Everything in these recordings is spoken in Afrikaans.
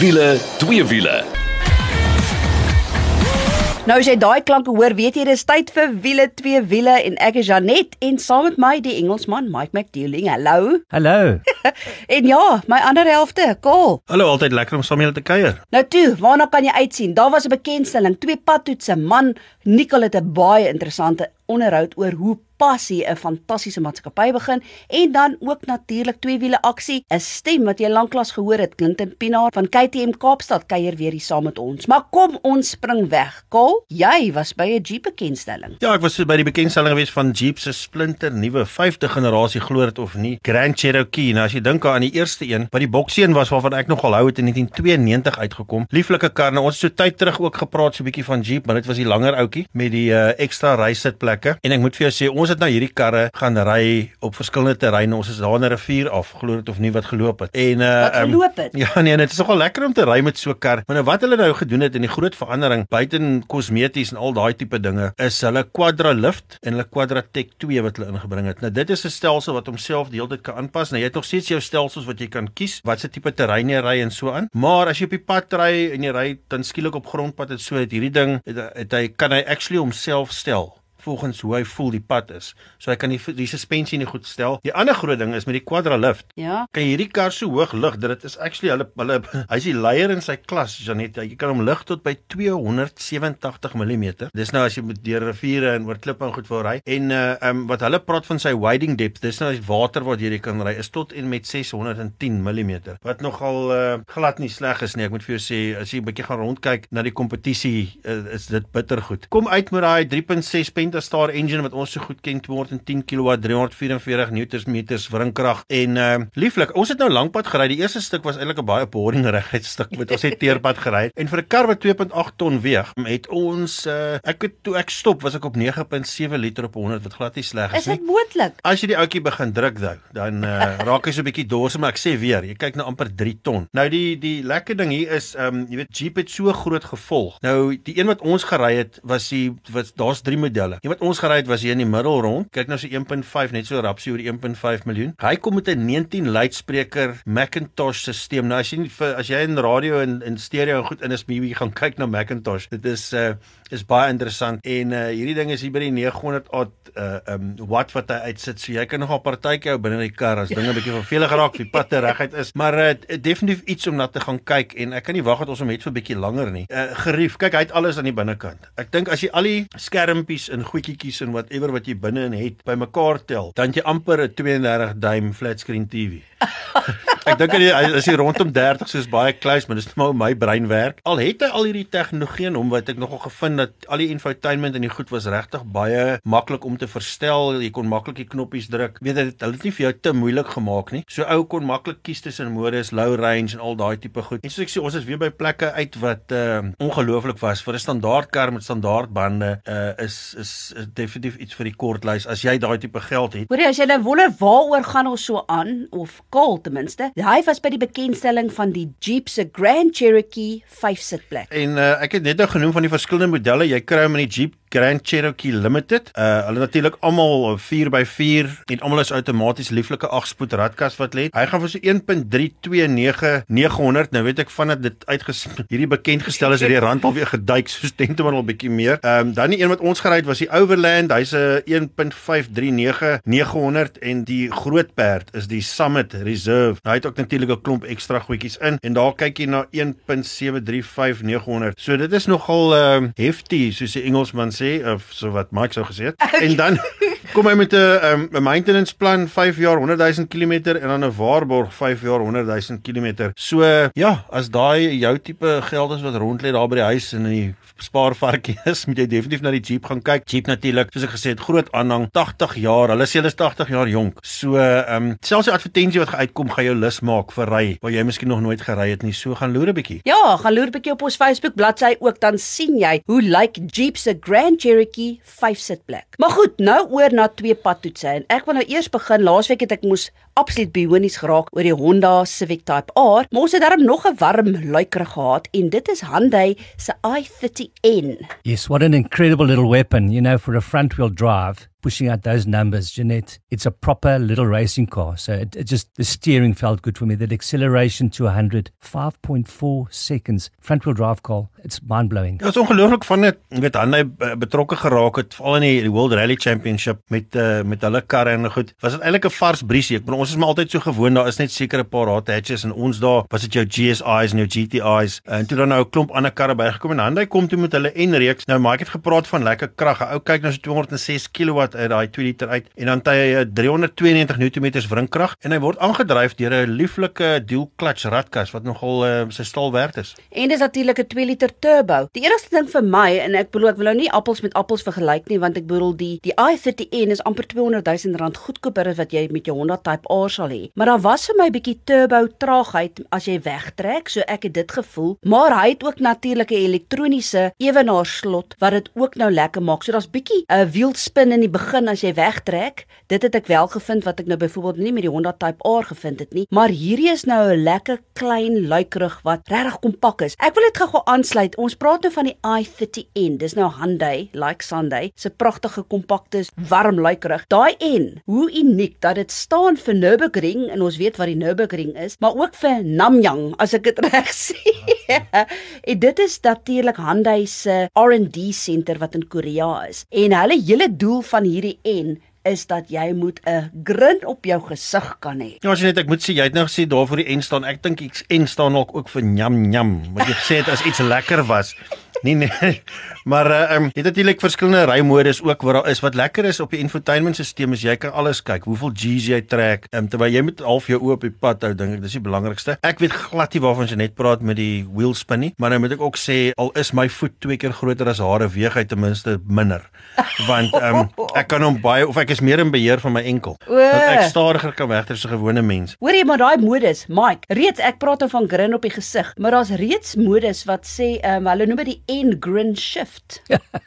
Wiele, twee wiele. Nou as jy daai klanke hoor, weet jy dis tyd vir wiele twee wiele en ek is Janet en saam met my die Engelsman Mike McDealing. Hallo. Hallo. En ja, my ander helfte, Kol. Hallo, altyd lekker om saam met julle te kuier. Nou toe, waarna kan jy uitsien? Daar was 'n bekendstelling, twee padtoetse man. Nicole het 'n baie interessante onderhoud oor hoe passie 'n fantastiese maatskappy begin en dan ook natuurlik twee wiele aksie 'n stem wat jy lanklaas gehoor het Clinton Pinaar van KTM Kaapstad kuier weer hier saam met ons maar kom ons spring weg Kol jy was by 'n Jeep bekendstelling Ja, ek was by die bekendstelling gewees van Jeep se splinter nuwe 5de generasie glo dit of nie Grand Cherokee. Nou as jy dink aan die eerste een wat die bokseen was waarvan ek nogal hou het in 1992 uitgekom. Lieflike kar. Nou ons het so tyd terug ook gepraat so 'n bietjie van Jeep, maar dit was die langer ouetjie met die uh, ekstra rysitplekke. En ek moet vir jou sê ons het nou hierdie karre gaan ry op verskillende terreine. Ons is daar in 'n rivier af, glo dit of nie wat geloop het. En uh Wat geloop het? Um, ja nee, dit is nogal lekker om te ry met so 'n kar. Maar nou wat hulle nou gedoen het in die groot verandering buiten kosmeties en al daai tipe dinge is hulle Quadra Lift en hulle Quadra Tech 2 wat hulle ingebring het. Nou dit is 'n stelsel wat homself die hele tyd kan aanpas. Nou jy het nog steeds jou stelsels wat jy kan kies wat se tipe terrein jy ry en so aan. Maar as jy op die pad ry en jy ry dan skielik op grondpad en so het hierdie ding het, het hy kan hy actually homself stel volgens hoe hy voel die pad is. So hy kan die die suspensie nie goed stel. Die ander groot ding is met die Quadra Lift. Ja Kan jy hierdie kar so hoog lig dat dit is actually hulle hulle hy's die leier in sy klas Janet. Jy kan hom lig tot by 287 mm. Dis nou as jy met deur riviere en oor klippe en goed wil ry. En uh um wat hulle praat van sy wading depth, dis nou die water wat jy kan ry is tot en met 610 mm. Wat nogal uh glad nie sleg is nie. Ek moet vir jou sê as jy 'n bietjie gaan rondkyk na die kompetisie uh, is dit bittergoed. Kom uit met daai 3.6 Pentastar engine wat ons so goed ken, 210 kW, 344 Nm wrinkrag en uh lieflik. Ons het nou lankpad gery. Die eerste stuk was eintlik 'n baie boring reguitstuk met ons het teerpad gery. En vir 'n kar wat 2.8 ton weeg, het ons uh ek het toe ek stop was ek op 9.7 liter op 100 wat glad nie sleg is is nie. dit moontlik As jy die ouetjie begin druk nou, dan uh, raak hy so 'n bietjie dors, maar ek sê weer, jy kyk nou amper 3 ton. Nou die die lekker ding hier is, ehm um, jy weet Jeep het so groot gevolg. Nou die een wat ons gery het was die wat daar's 3 modelle. Die wat ons gery het was hier in die middel rond. Kyk nou so 1.5 net so rapsie oor die 1.5 miljoen. Hy kom met 'n 19 luidspreker Macintosh stelsel. Nou as jy vir as jy in radio en in stereo goed in is, moet jy gaan kyk na Macintosh. Dit is uh is baie interessant en uh hierdie ding is hier by die 900 odd uh um watt wat hy uitsit. So jy kan nogal partytjie hou binne die kar as dinge 'n bietjie vervelig raak, die pad te reguit is. Maar uh definitief iets om na te gaan kyk en ek kan nie wag dat ons hom het vir 'n bietjie langer nie. Uh gerief, kyk hy het alles aan die binnekant. Ek dink as jy al die skermpies en goedjies en whatever wat jy binne in het bymekaar tel, dan jy amper 'n 32 duim flat screen TV. Ek dink hy is hier rondom 30 soos baie close, maar dis hoe my brein werk. Al het hy al hierdie tegnologie in hom wat ek nogal gevind dat al die infotainment en die goed was regtig baie maklik om te verstel. Jy kon maklik die knoppies druk. Weet jy, hulle het nie vir jou te moeilik gemaak nie. So ou kon maklik kies tussen modus, low range en al daai tipe goed. En soos ek sê, ons is weer by plekke uit wat uh ongelooflik was vir 'n standaard kar met standaard bande. Uh is is, is definitief iets vir die kortlys as jy daai tipe geld het. Hoorie as jy nou wonder waaroor gaan ons so aan of Kol ten minste hy was by die bekendstelling van die Jeep se Grand Cherokee 5 sitplek En uh, ek het net nou genoem van die verskillende modelle. Jy kry hom in die Jeep Grand Cherokee Limited. Uh hulle natuurlik almal 4x4 en almal is outomaties lieflike 8-spoed radkas wat lê. Hy gaan vir so 1.329900. Nou weet ek vandat dit uitges hierdie bekend gestel is, het die rand alweer geduik soos tentemal 'n bietjie meer. Ehm um, dan die een wat ons gery het was die Overland. Hy's 'n 1.539900 en die groot perd is die Summit Reserve. Nou, hy het ook natuurlik 'n klomp ekstra goedjies in en daar kyk jy na 1.735900. So dit is nogal ehm um, hefty soos die Engelsman sê of so wat Mike sou gesê het. En dan kom hy met 'n um, 'n maintenance plan 5 jaar 100 000 km en dan 'n waarborg 5 jaar 100 000 km. So ja, as daai jou tipe geld is wat rond lê daar by die huis en in die spaarvarkie is, moet jy definitief na die Jeep gaan kyk. Jeep natuurlik, soos ek gesê het, groot aanhang, 80 jaar. Hulle sê hulle is 80 jaar jonk. So ehm um, selfs die advertensie wat uitkom gaan jou lus maak vir ry waar jy miskien nog nooit gery het nie. So gaan loer 'n bietjie. Ja, gaan loer 'n bietjie op ons Facebook bladsy ook dan sien jy hoe lyk like Jeep se Grand Cherokee 5 sitplek. Maar goed, nou oor na twee padtoetse en ek wil nou eers begin. Laasweek het ek moes absoluut bionies geraak oor die Honda Civic Type R, maar ons het daarom nog 'n warm luiker gehad en dit is Hyundai se i30N. Yes, what an incredible little weapon, you know, for a front wheel drive. Pushing out those numbers, Jeanette, it's a proper little racing car. So it, it just, the steering felt good for me. That acceleration to 100, 5.4 seconds. Front wheel drive car, it's mind blowing. Dit was ongelooflik van dit met Hyundai eh, betrokke geraak het, veral in die, die World Rally Championship met uh, met hulle karre en goed. Was dit eintlik 'n vars briesie? Ek bedoel ons is maar altyd so gewoond daar is net sekere paar hot hatches en ons daar was dit jou GSI's en jou GTI's en toe dan nou 'n klomp ander karre bygekom en Hyundai kom toe met hulle N-reeks. Nou maar ek het gepraat van lekker krag. Ou kyk nou so 206 kW uit daai 2 liter uit en dan hy 392 Nm wringkrag en hy word aangedryf deur 'n lieflike dual clutch ratkas wat nogal uh, sy staal werd is. En dis natuurlik 'n 2 liter turbo. Die enigste ding vir my en ek bedoel ek wil nou nie appels met appels vergelyk nie want ek bedoel die die i30N is amper 200 000 rand goedkoper as wat jy met jou Honda Type R sal hê. Maar daar was vir my 'n bietjie turbo traagheid as jy wegtrek, so ek het dit gevoel. Maar hy het ook natuurlik 'n elektroniese ewenaarslot wat dit ook nou lekker maak. So daar's bietjie 'n uh, wielspin in die begin as jy wegtrek. Dit het ek wel gevind wat ek nou byvoorbeeld nie met die Honda Type R gevind het nie, maar hierdie is nou 'n lekker klein luikerig wat regtig kompak is. Ek wil dit gou-gou aansluit. Ons praat nou van die i30N. Dis nou Hyundai, like Sunday, se pragtige kompakte, warm luikerig. Daai N, hoe uniek dat dit staan vir Nürburgring en ons weet wat die Nürburgring is, maar ook vir Namyang as ek dit reg sê. en dit is natuurlik Hyundai se R&D senter wat in Korea is. En hulle hele doel van hierdie N is dat jy moet 'n grin op jou gesig kan hê. Ja, as jy net ek moet sê jy het nou gesê daar voor die N staan. Ek dink X N staan ook ook vir nyam nyam. Wat jy gesê het as iets lekker was. Nee nee. Maar uh, um, jy het natuurlik verskillende rymodus ook wat daar is. Wat lekker is op die infotainmentstelsel is jy kan alles kyk. Hoeveel G's jy trek. Um, terwyl jy met half jou oë op die pad hou, dink ek dis die belangrikste. Ek weet glad nie waarvan jy net praat met die wheel spin nie, maar nou moet ek ook sê al is my voet twee keer groter as hare, weeg hy ten minste minder. Want um, ek kan hom baie of ek is meer in beheer van my enkel. Dat ek stadiger kan wegter as 'n gewone mens. Hoorie, maar daai modus, Mike, reeds ek praat nou van grin op die gesig, maar daar's reeds modus wat sê um, hulle noem dit die N grin shift.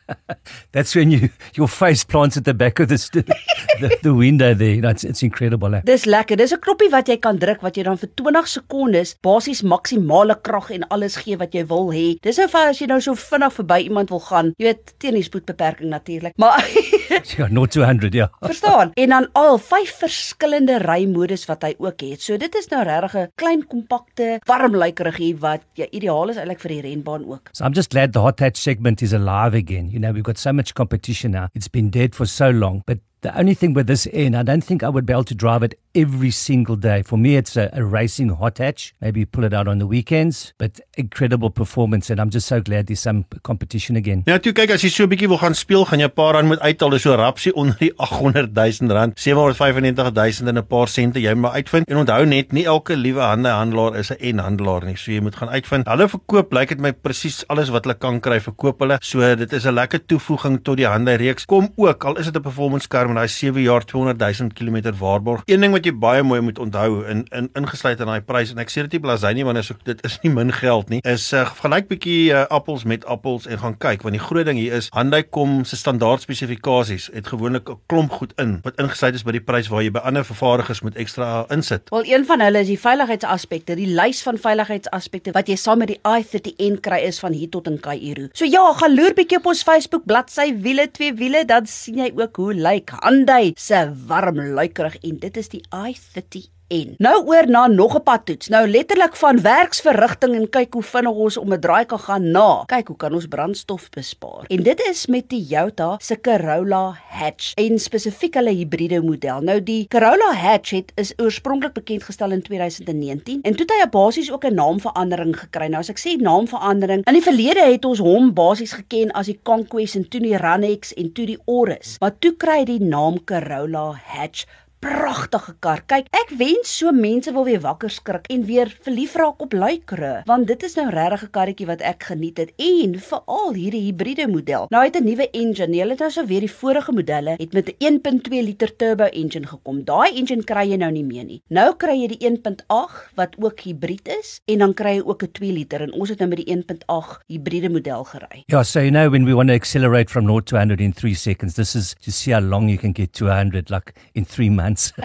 That's when you your face plants at the back of the the, the window there. That's it's incredible. Eh? Dis lekker. Dis 'n knoppie wat jy kan druk wat jy dan vir 20 sekondes basies maksimale krag en alles gee wat jy wil hê. Dis nou vir as jy nou so vinnig verby iemand wil gaan. Jy weet, teen die spoedbeperking natuurlik. Maar ja, not 200, ja. Verstaan? En dan al vyf verskillende rymodus wat hy ook het. So dit is nou regtig 'n klein kompakte, warm lykerig wat ja ideaal is eintlik vir die renbaan ook. So I'm just glad the hot hatch segment is alive again. You know, we've got so much competition now. It's been dead for so long, but the only thing with this N, I don't think I would be able to drive it every single day. For me, it's a, a, racing hot hatch. Maybe pull it out on the weekends, but incredible performance. And I'm just so glad there's some competition again. Ja, toe kyk as jy so 'n bietjie wil gaan speel, gaan jy 'n paar rand moet uithaal. Dis so rapsie onder die 800 000 rand, 795 000 en 'n paar sente jy moet uitvind. En onthou net, nie elke liewe hande handelaar is 'n en handelaar nie. So jy moet gaan uitvind. Hulle verkoop, lyk dit my presies alles wat hulle kan kry, verkoop hulle. So dit is 'n lekker toevoeging tot die hande reeks. Kom ook al is dit 'n performance kar met daai 7 jaar 200 000 km waarborg. Een ding wat jy baie mooi moet onthou in in ingesluit in daai prys en ek sê dit nie blasey nie want as dit is nie min geld nie. Is uh, vergelyk bietjie uh, appels met appels en gaan kyk want die groot ding hier is Hyundai kom se standaard spesifikasies het gewoonlik 'n klomp goed in wat ingesluit is by die prys waar jy by ander vervaardigers moet ekstra insit. Wel een van hulle is die veiligheidsaspekte, die lys van veiligheidsaspekte wat jy saam met die i30N kry is van hier tot in Kaïro. So ja, gaan loer bietjie op ons Facebook bladsy wiele twee wiele dan sien jy ook hoe lyk Hyundai se warm luikerig en dit is die i30 En nou oor na nog 'n padtoets. Nou letterlik van werksverrigting en kyk hoe vinnig ons om 'n draai kan gaan na. Kyk hoe kan ons brandstof bespaar. En dit is met die Toyota se Corolla Hatch en spesifiek hulle hibriede model. Nou die Corolla Hatch het is oorspronklik bekend gestel in 2019 en toe het hy basies ook 'n naamverandering gekry. Nou as ek sê naamverandering, in die verlede het ons hom basies geken as die Conquest en toe die Ranex en toe die Auris. Maar toe kry hy die naam Corolla Hatch pragtige kar. Kyk, ek wens so mense wil weer wakker skrik en weer verlief raak op luikere, want dit is nou regtig 'n karretjie wat ek geniet het en veral hierdie hibriede model. Nou het 'n nuwe engine. Hulle het nou so weer die vorige modelle het met 'n 1.2 liter turbo engine gekom. Daai engine kry jy nou nie meer nie. Nou kry jy die 1.8 wat ook hibrid is en dan kry jy ook 'n 2 liter en ons het nou met die 1.8 hibriede model gery. Ja, so you know when we want to accelerate from 0 to 100 in 3 seconds, this is to see how long you can get to 100 like in 3 months months.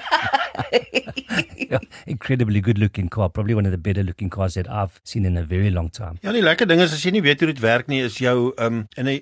incredibly good looking car, probably one of the better looking cars that I've seen in a very long time. Ja, die lekker ding is as jy nie weet hoe dit werk nie, is jou um in 'n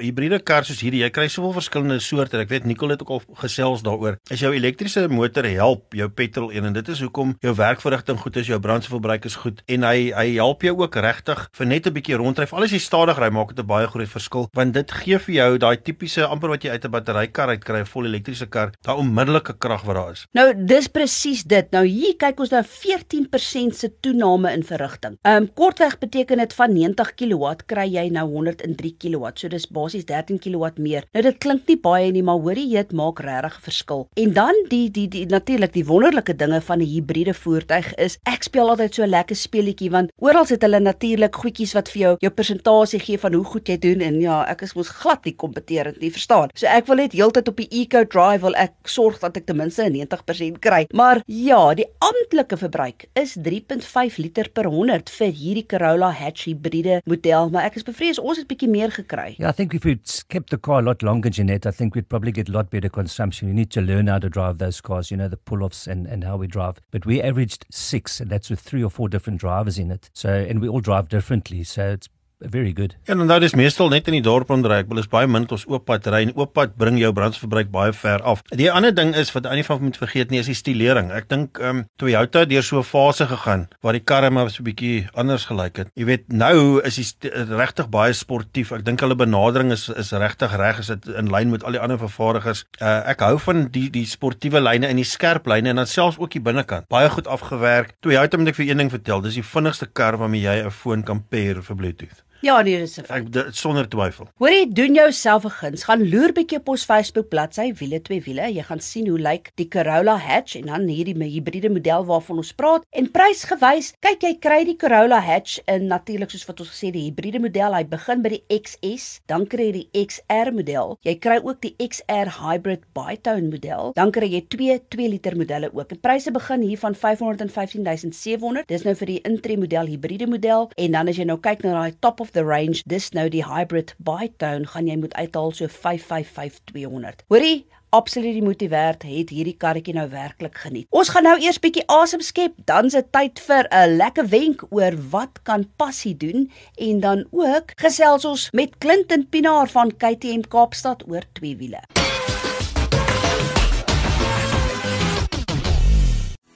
hibriede kar soos hierdie, jy kry soveel verskillende soorte. Ek weet Nicole het ook al gesels daaroor. As jou elektriese motor help jou petrol een en dit is hoekom jou werkverrigting goed is, jou brandstofverbruik is goed en hy hy help jou ook regtig vir net 'n bietjie ronddryf. Al is jy stadig ry, maak dit 'n baie groot verskil want dit gee vir jou daai tipiese amper wat jy uit 'n batterykar uit kry, 'n vol elektriese kar, daai onmiddellike krag wat daar is. Nou, dis presies dit. Nou hier kyk ons nou 14% se toename in verrigting. Ehm um, kortweg beteken dit van 90 kW kry jy nou 103 kW. So dis basies 13 kW meer. Nou dit klink nie baie nie, maar hoorie dit maak regtig 'n verskil. En dan die die die natuurlik die wonderlike dinge van 'n hibriede voertuig is ek speel altyd so 'n lekker speletjie want oral het hulle natuurlik goedjies wat vir jou jou persentasie gee van hoe goed jy doen en ja, ek is mos glad nie kompeterend nie, verstaan? So ek wil net heeltyd op die Eco Drive wil ek sorg dat ek ten minste 90% kry. Maar ja, die amptelike verbruik is 3.5 liter per 100 vir hierdie Corolla hatch hibriede model, maar ek is bevrees ons het bietjie meer gekry. Yeah, I think if we'd kept the car a lot longer, Jeanette, I think we'd probably get a lot better consumption. You need to learn how to drive those cars, you know, the pull-offs and, and how we drive. But we averaged six, and that's with three or four different drivers in it. So, and we all drive differently. So it's very good. Ja, en nou dis meestal net in die dorp rondry. Ek wil is baie min ons oop pad ry en oop pad bring jou brandstofverbruik baie ver af. Die ander ding is wat die van moet vergeet nie is die stilering. Ek dink ehm um, Toyota deur so 'n fase gegaan waar die karre maar so 'n bietjie anders gelyk het. Jy weet, nou is die regtig baie sportief. Ek dink hulle benadering is is regtig reg as dit in lyn met al die ander vervaardigers. Uh, ek hou van die die sportiewe lyne en die skerp lyne en dan selfs ook die binnekant. Baie goed afgewerk. Toyota moet ek vir een ding vertel, dis die vinnigste kar waarmee jy 'n foon kan pair vir Bluetooth. Ja, nee, dis 'n feit. Ek sonder twyfel. Hoorie, doen jouself 'n guns. Gaan loer bietjie op ons Facebook bladsy Wiele twee wiele. Jy gaan sien hoe lyk die Corolla Hatch en dan hierdie hybride model waarvan ons praat. En prysgewys, kyk jy kry die Corolla Hatch in natuurlik soos wat ons gesê die hybride model. Hy begin by die XS, dan kry jy die XR model. Jy kry ook die XR Hybrid Bitone model. Dan kry jy twee 2 liter modelle ook. Die pryse begin hier van 515700. Dis nou vir die intree model hybride model en dan as jy nou kyk na daai top of the range. Dis nou die hybrid bitone gaan jy moet uithaal so 555200 hoorie absoluut die moeite werd het hierdie karretjie nou werklik geniet. Ons gaan nou eers bietjie asem skep. Dan dit tyd vir 'n lekker wenk oor wat kan passie doen. En dan ook gesels ons met Clinton Pinaar van KTM Kaapstad oor twee wiele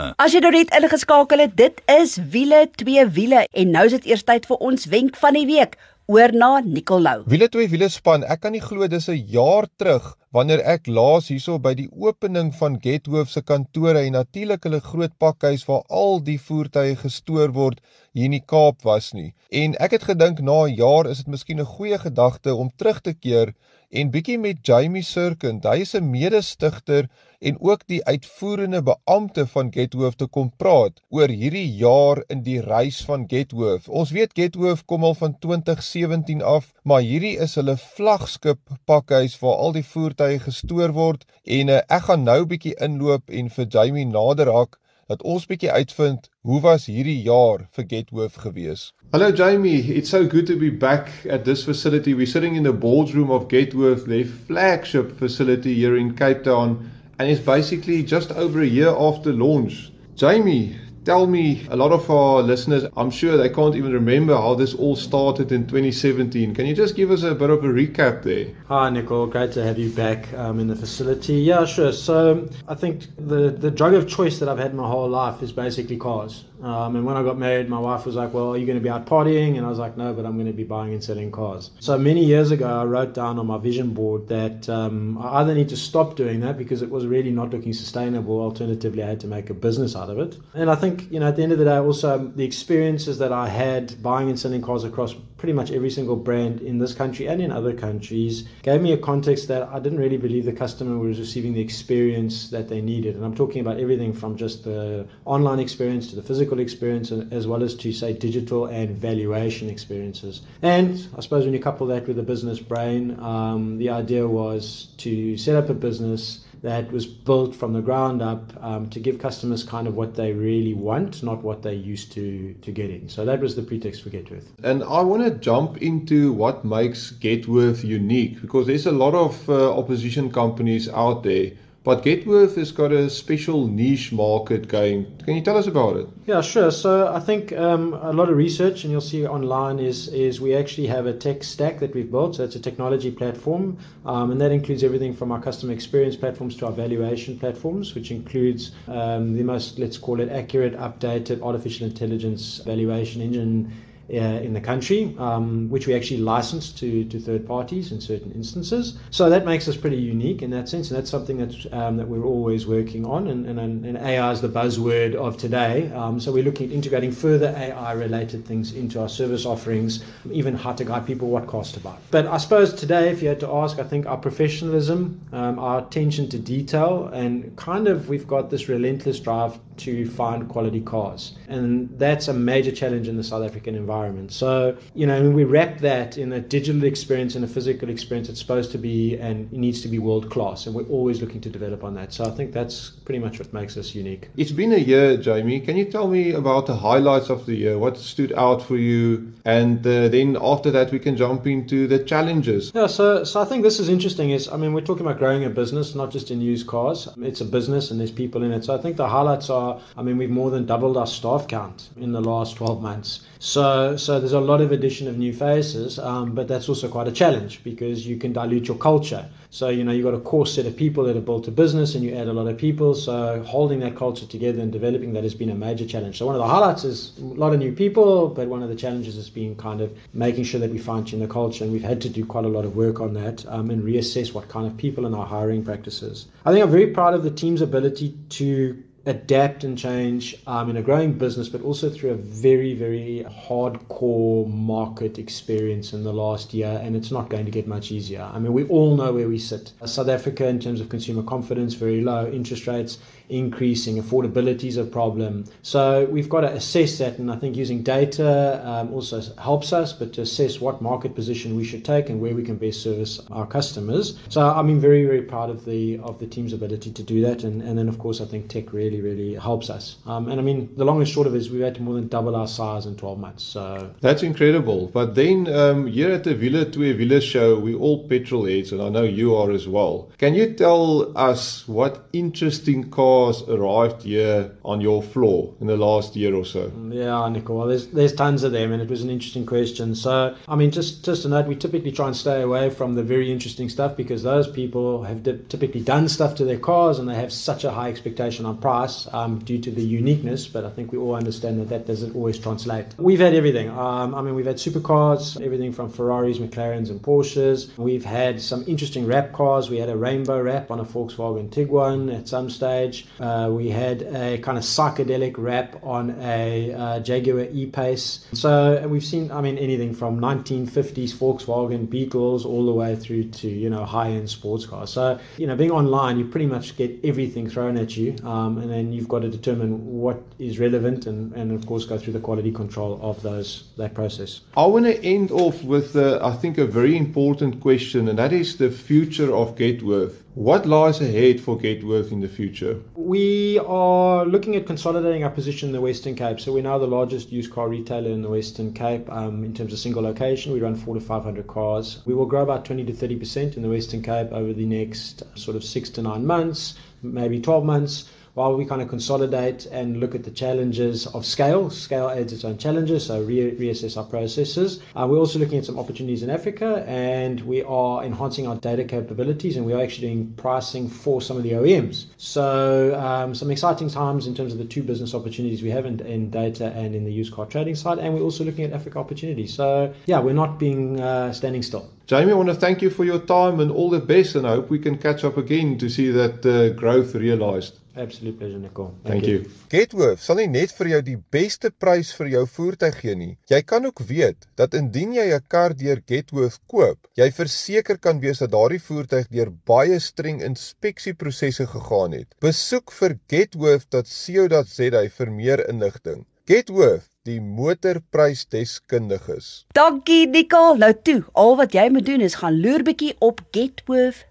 probleme. As jy nou net ingeskakel het, dit is wiele twee wiele en nou is dit eers tyd vir ons wenk van die week. Oor na Nicolou. Wiele twee wiele span. Ek kan nie glo dis 'n jaar terug wanneer ek laas hierso by die opening van Gethoof se kantore en natuurlik hulle groot pakhuis waar al die voertuie gestoor word hier in die Kaap was nie. En ek het gedink na 'n jaar is dit miskien 'n goeie gedagte om terug te keer en bietjie met Jamie Sirkent, hy is 'n mede-stigter en ook die uitvoerende beampte van Gethoof te kom praat oor hierdie jaar in die reis van Gethoof. Ons weet Gethoof kom al van 2017 af, maar hierdie is hulle vlaggenskap pakhuis waar al die voertuie gestoor word en uh, ek gaan nou bietjie inloop en vir Jamie nader raak dat ons bietjie uitvind hoe was hierdie jaar vir Gethoof gewees. Hello Jamie, it's so good to be back at this facility. We're sitting in the boardroom of Gethoof, their flagship facility here in Cape Town and it's basically just over a year after launch. Jamie, Tell me, a lot of our listeners, I'm sure they can't even remember how this all started in 2017. Can you just give us a bit of a recap there? Hi, Nicole. Great to have you back um, in the facility. Yeah, sure. So I think the, the drug of choice that I've had my whole life is basically cars. Um, and when I got married, my wife was like, Well, are you going to be out partying? And I was like, No, but I'm going to be buying and selling cars. So many years ago, I wrote down on my vision board that um, I either need to stop doing that because it was really not looking sustainable. Alternatively, I had to make a business out of it. And I think, you know, at the end of the day, also the experiences that I had buying and selling cars across pretty much every single brand in this country and in other countries gave me a context that I didn't really believe the customer was receiving the experience that they needed. And I'm talking about everything from just the online experience to the physical experience, as well as to say digital and valuation experiences. And I suppose when you couple that with a business brain, um, the idea was to set up a business that was built from the ground up um, to give customers kind of what they really want, not what they used to to getting. So that was the pretext for Getworth. And I want to jump into what makes Getworth unique because there's a lot of uh, opposition companies out there but Getworth has got a special niche market going. Can you tell us about it? Yeah, sure. So I think um, a lot of research, and you'll see online, is is we actually have a tech stack that we've built. So it's a technology platform, um, and that includes everything from our customer experience platforms to our valuation platforms, which includes um, the most, let's call it, accurate, updated artificial intelligence valuation engine in the country, um, which we actually license to, to third parties in certain instances. So that makes us pretty unique in that sense, and that's something that um, that we're always working on. And, and, and AI is the buzzword of today. Um, so we're looking at integrating further AI-related things into our service offerings, even how to guide people what cars to buy. But I suppose today, if you had to ask, I think our professionalism, um, our attention to detail, and kind of we've got this relentless drive to find quality cars, and that's a major challenge in the South African environment environment. So, you know, we wrap that in a digital experience and a physical experience, it's supposed to be and it needs to be world class. And we're always looking to develop on that. So I think that's pretty much what makes us unique. It's been a year, Jamie. Can you tell me about the highlights of the year? What stood out for you? And uh, then after that, we can jump into the challenges. Yeah, so, so I think this is interesting. Is I mean, we're talking about growing a business, not just in used cars. It's a business and there's people in it. So I think the highlights are, I mean, we've more than doubled our staff count in the last 12 months. So, so there's a lot of addition of new faces, um, but that's also quite a challenge because you can dilute your culture. So, you know, you've got a core set of people that have built a business and you add a lot of people. So, holding that culture together and developing that has been a major challenge. So, one of the highlights is a lot of new people, but one of the challenges has been kind of making sure that we fine tune the culture. And we've had to do quite a lot of work on that um, and reassess what kind of people in our hiring practices. I think I'm very proud of the team's ability to adapt and change um, in a growing business, but also through a very, very hardcore market experience in the last year. And it's not going to get much easier. I mean, we all know where we sit. South Africa, in terms of consumer confidence, very low interest rates, increasing, affordability is a problem. So we've got to assess that. And I think using data um, also helps us, but to assess what market position we should take and where we can best service our customers. So I mean, very, very proud of the of the team's ability to do that. And, and then, of course, I think tech really really, helps us. Um, and I mean, the long and short of it is we've had to more than double our size in 12 months. So That's incredible. But then um, here at the Villa Twee Villa show, we all petrol heads, and I know you are as well. Can you tell us what interesting cars arrived here on your floor in the last year or so? Yeah, Nicole, well, there's, there's tons of them, and it was an interesting question. So, I mean, just, just to note, we typically try and stay away from the very interesting stuff because those people have typically done stuff to their cars and they have such a high expectation on price um, due to the uniqueness, but I think we all understand that that doesn't always translate. We've had everything. Um, I mean, we've had supercars, everything from Ferraris, McLarens, and Porsches. We've had some interesting wrap cars. We had a rainbow wrap on a Volkswagen Tiguan at some stage. Uh, we had a kind of psychedelic wrap on a uh, Jaguar E-Pace. So we've seen, I mean, anything from 1950s Volkswagen Beetles all the way through to, you know, high-end sports cars. So, you know, being online, you pretty much get everything thrown at you. Um, and then you've got to determine what is relevant and, and of course go through the quality control of those that process. I want to end off with uh, I think a very important question and that is the future of Getworth. What lies ahead for Getworth in the future? We are looking at consolidating our position in the Western Cape. So we're now the largest used car retailer in the Western Cape um, in terms of single location. We run four to 500 cars. We will grow about 20 to 30% in the Western Cape over the next sort of six to nine months, maybe 12 months. While we kind of consolidate and look at the challenges of scale. Scale adds its own challenges, so re- reassess our processes. Uh, we're also looking at some opportunities in Africa, and we are enhancing our data capabilities, and we are actually doing pricing for some of the OEMs. So um, some exciting times in terms of the two business opportunities we have in, in data and in the used car trading side, and we're also looking at Africa opportunities. So yeah, we're not being uh, standing still. Jamie, I want to thank you for your time and all the best, and I hope we can catch up again to see that uh, growth realized. Absolute pleasure, Nicole. Thank, you. Getworth sal nie net vir jou die beste prys vir jou voertuig gee nie. Jy kan ook weet dat indien jy 'n kar deur Getworth koop, jy verseker kan wees dat daardie voertuig deur baie streng inspeksieprosesse gegaan het. Besoek vir getworth.co.za vir meer inligting. Getworth die motorprysdeskundiges. Dankie Nicole. Nou toe, al wat jy moet doen is gaan loer bietjie op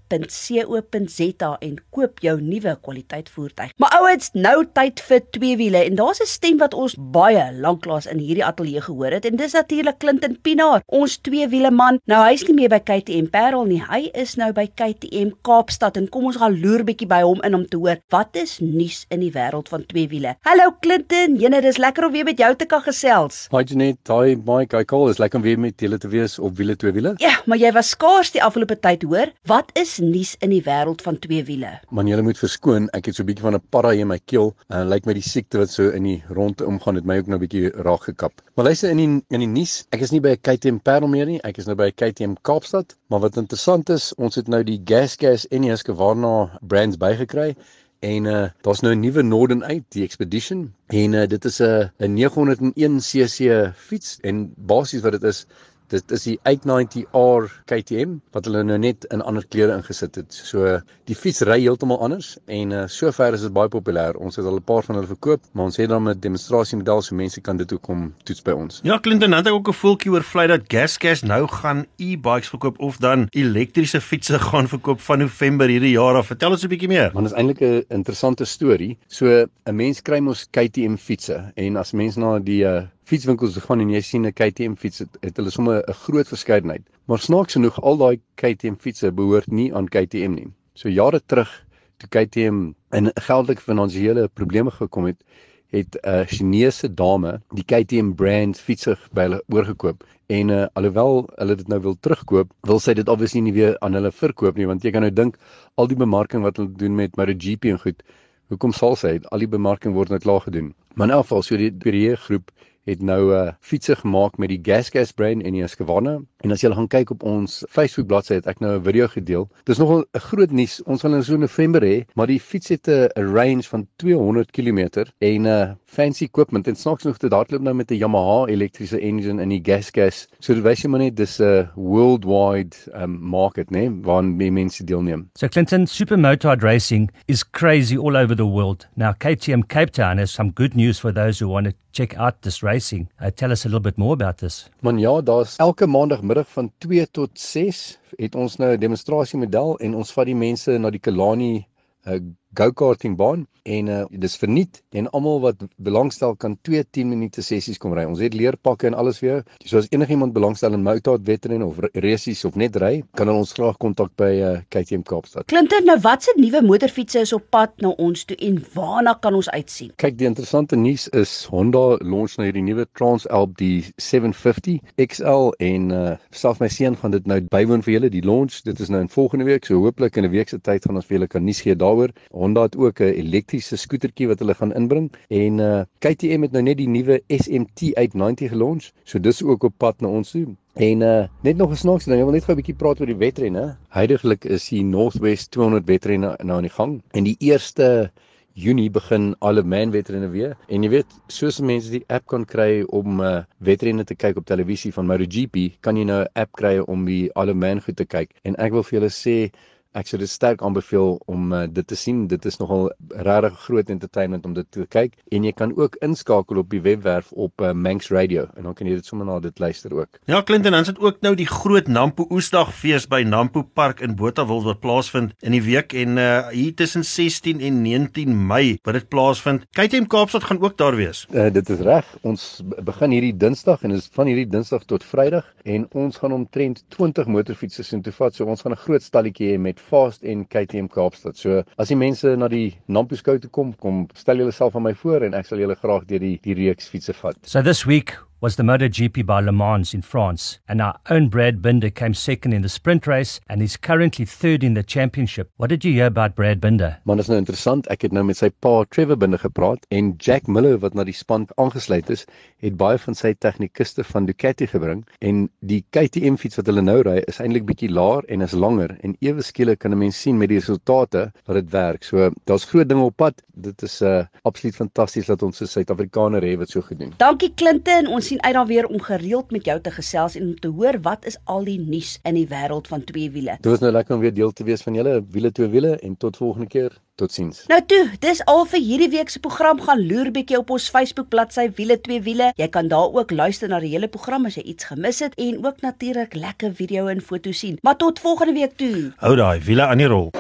getworth.co.za en koop jou nuwe kwaliteit voertuig. Maar ouens, nou tyd vir twee wiele en daar's 'n stem wat ons baie lanklaas in hierdie ateljee gehoor het en dis natuurlik Clinton Pinaar, ons twee wiele man. Nou hy's nie meer by KTM Parel nie. Hy is nou by KTM Kaapstad en kom ons gaan loer bietjie by hom in om te hoor wat is nuus in die wêreld van twee wiele. Hallo Clinton, jene dis lekker om weer met jou te kan gesels. Hi Janet, hi Mike, hi Cole. Is lekker om weer met julle te wees op wiele twee wiele. Ja, maar jy was skaars die afgelope tyd hoor. Wat is nuus in die wêreld van twee wiele? Man, julle moet verskoon, ek het so 'n bietjie van 'n parra in my keel. Uh, lyk my die siekte wat so in die rondte omgaan het my ook nou 'n bietjie raak gekap. Maar luister in die in die nuus, ek is nie by 'n KTM Parel meer nie, ek is nou by 'n KTM Kaapstad. Maar wat interessant is, ons het nou die Gas Gas en die Husqvarna brands bygekry. En uh daar's nou 'n nuwe Norden uit, die Expedition. En uh dit is 'n 901cc fiets en basies wat dit is, dit is die 890R KTM wat hulle nou net in ander kleure ingesit het. So die fiets ry heeltemal anders en uh, sover is dit baie populêr. Ons het al 'n paar van hulle verkoop, maar ons het dan 'n demonstrasiemodel so mense kan dit ook kom toets by ons. Ja, Clinton, het ek ook 'n voeltjie oor vlei dat Gasgas nou gaan e-bikes verkoop of dan elektriese fietsse gaan verkoop van November hierdie jaar af. Vertel ons 'n bietjie meer. Want dit is eintlik 'n interessante storie. So 'n mens kry mos KTM fietsse en as mens na die uh, fietswinkels gaan en jy sien 'n KTM fiets het, het hulle sommer 'n groot verskeidenheid. Maar snaaks genoeg al daai KTM fietsse behoort nie aan KTM nie. So jare terug toe KTM in geldelike finansiële probleme gekom het, het 'n uh, Chinese dame die KTM brand fietsse by hulle oorgekoop en uh, alhoewel hulle dit nou wil terugkoop, wil sy dit obviously nie weer aan hulle verkoop nie want jy kan nou dink al die bemarking wat hulle doen met MotoGP en goed, hoekom sal sy al die bemarking word nou klaar gedoen? Maar in elk geval so die die groep het nou 'n uh, fietsie gemaak met die Gas Gas brand en die Husqvarna. En as jy gaan kyk op ons Facebook bladsy het ek nou 'n video gedeel. Dis nogal 'n groot nuus. Ons gaan in so November hê, maar die fiets het 'n range van 200 km en 'n uh, fancy equipment en snaaks genoeg dit hardloop nou met 'n Yamaha elektriese engine in die Gas Gas. So dit wys jy maar net dis 'n uh, worldwide um, market, né, waarin mense deelneem. So Clinton Supermotard Racing is crazy all over the world. Now KTM Cape Town has some good news for those who want to check out this racing. Uh, tell us a little bit more about this. Man ja, daar's elke maandagmiddag van 2 tot 6 het ons nou 'n demonstrasiemodel en ons vat die mense na die Kalani uh, go-karting baan en uh, dis verniet en almal wat belangstel kan 2 10 minute sessies kom ry. Ons het leerpakke en alles vir jou. So as enigiemand belangstel in motorrad wedren of resies of net ry, kan hulle ons graag kontak by uh, KTM Kaapstad. Clinton, nou watse nuwe motorfietsse is op pad na ons toe en waarna kan ons uitsien? Kyk, die interessante nuus is Honda launch nou hierdie nuwe Transalp die 750 XL en uh, selfs my seun gaan dit nou bywoon vir julle die launch. Dit is nou in volgende week, so hooplik in 'n week se tyd gaan ons vir julle kan nuus gee daaroor. Honda het ook 'n elektriese skootertjie wat hulle gaan inbring en uh KTM het nou net die nuwe SMT 890 gelons. So dis ook op pad na ons toe. En uh net nog 'n snaakse ding, ek wil net gou 'n bietjie praat oor die wedrenne. Heidiglik is die Northwest 200 wedrenne nou aan die gang en die eerste Junie begin alle man wedrenne weer. En jy weet, soos mense die app kan kry om uh wedrenne te kyk op televisie van MotoGP, kan jy nou 'n app kry om die alle man goed te kyk. En ek wil vir julle sê ek sou dit sterk aanbeveel om uh, dit te sien. Dit is nogal regtig groot entertainment om dit te kyk en jy kan ook inskakel op die webwerf op uh, Manx Radio en dan kan jy dit sommer na dit luister ook. Ja, Clinton, dan sit ook nou die groot Nampo Oesdagfees by Nampo Park in Botawil wat plaasvind in die week en uh, hier tussen 16 en 19 Mei wat dit plaasvind. KTM Kaapstad gaan ook daar wees. Uh, dit is reg. Ons begin hierdie Dinsdag en is van hierdie Dinsdag tot Vrydag en ons gaan omtrent 20 motorfietses in toe vat. So ons gaan 'n groot stalletjie hê met Fast en KTM Kaapstad. So as die mense na die Nampo-skou toe kom, kom stel julle self aan my voor en ek sal julle graag deur die die reeks fietsse vat. So this week was the MotoGP by Le Mans in France, and our own Brad Binder came second in the sprint race and is currently third in the championship. What did you hear about Brad Binder? Man, is nou interessant. Ek het nou met sy pa Trevor Binder gepraat en Jack Miller wat na die span aangesluit is, het baie van sy tegniekuste van Ducati gebring en die KTM fiets wat hulle nou ry is eintlik bietjie laer en is langer en ewe skielik kan 'n mens sien met die resultate dat dit werk. So daar's groot dinge op pad. Dit is 'n uh, absoluut fantasties dat ons 'n Suid-Afrikaner het wat so goed doen. Dankie Clinton. Ons sien uit daarweer om gereeld met jou te gesels en om te hoor wat is al die nuus in die wêreld van twee wiele. Dit was nou lekker om weer deel te wees van julle wiele twee wiele en tot volgende keer. Totsiens. Nou toe, dis al vir hierdie week se program gaan loer bietjie op ons Facebook bladsy Wiele twee wiele. Jy kan daar ook luister na die hele program as jy iets gemis het en ook natuurlik lekker video en foto sien. Maar tot volgende week toe. Hou daai wiele aan die rol.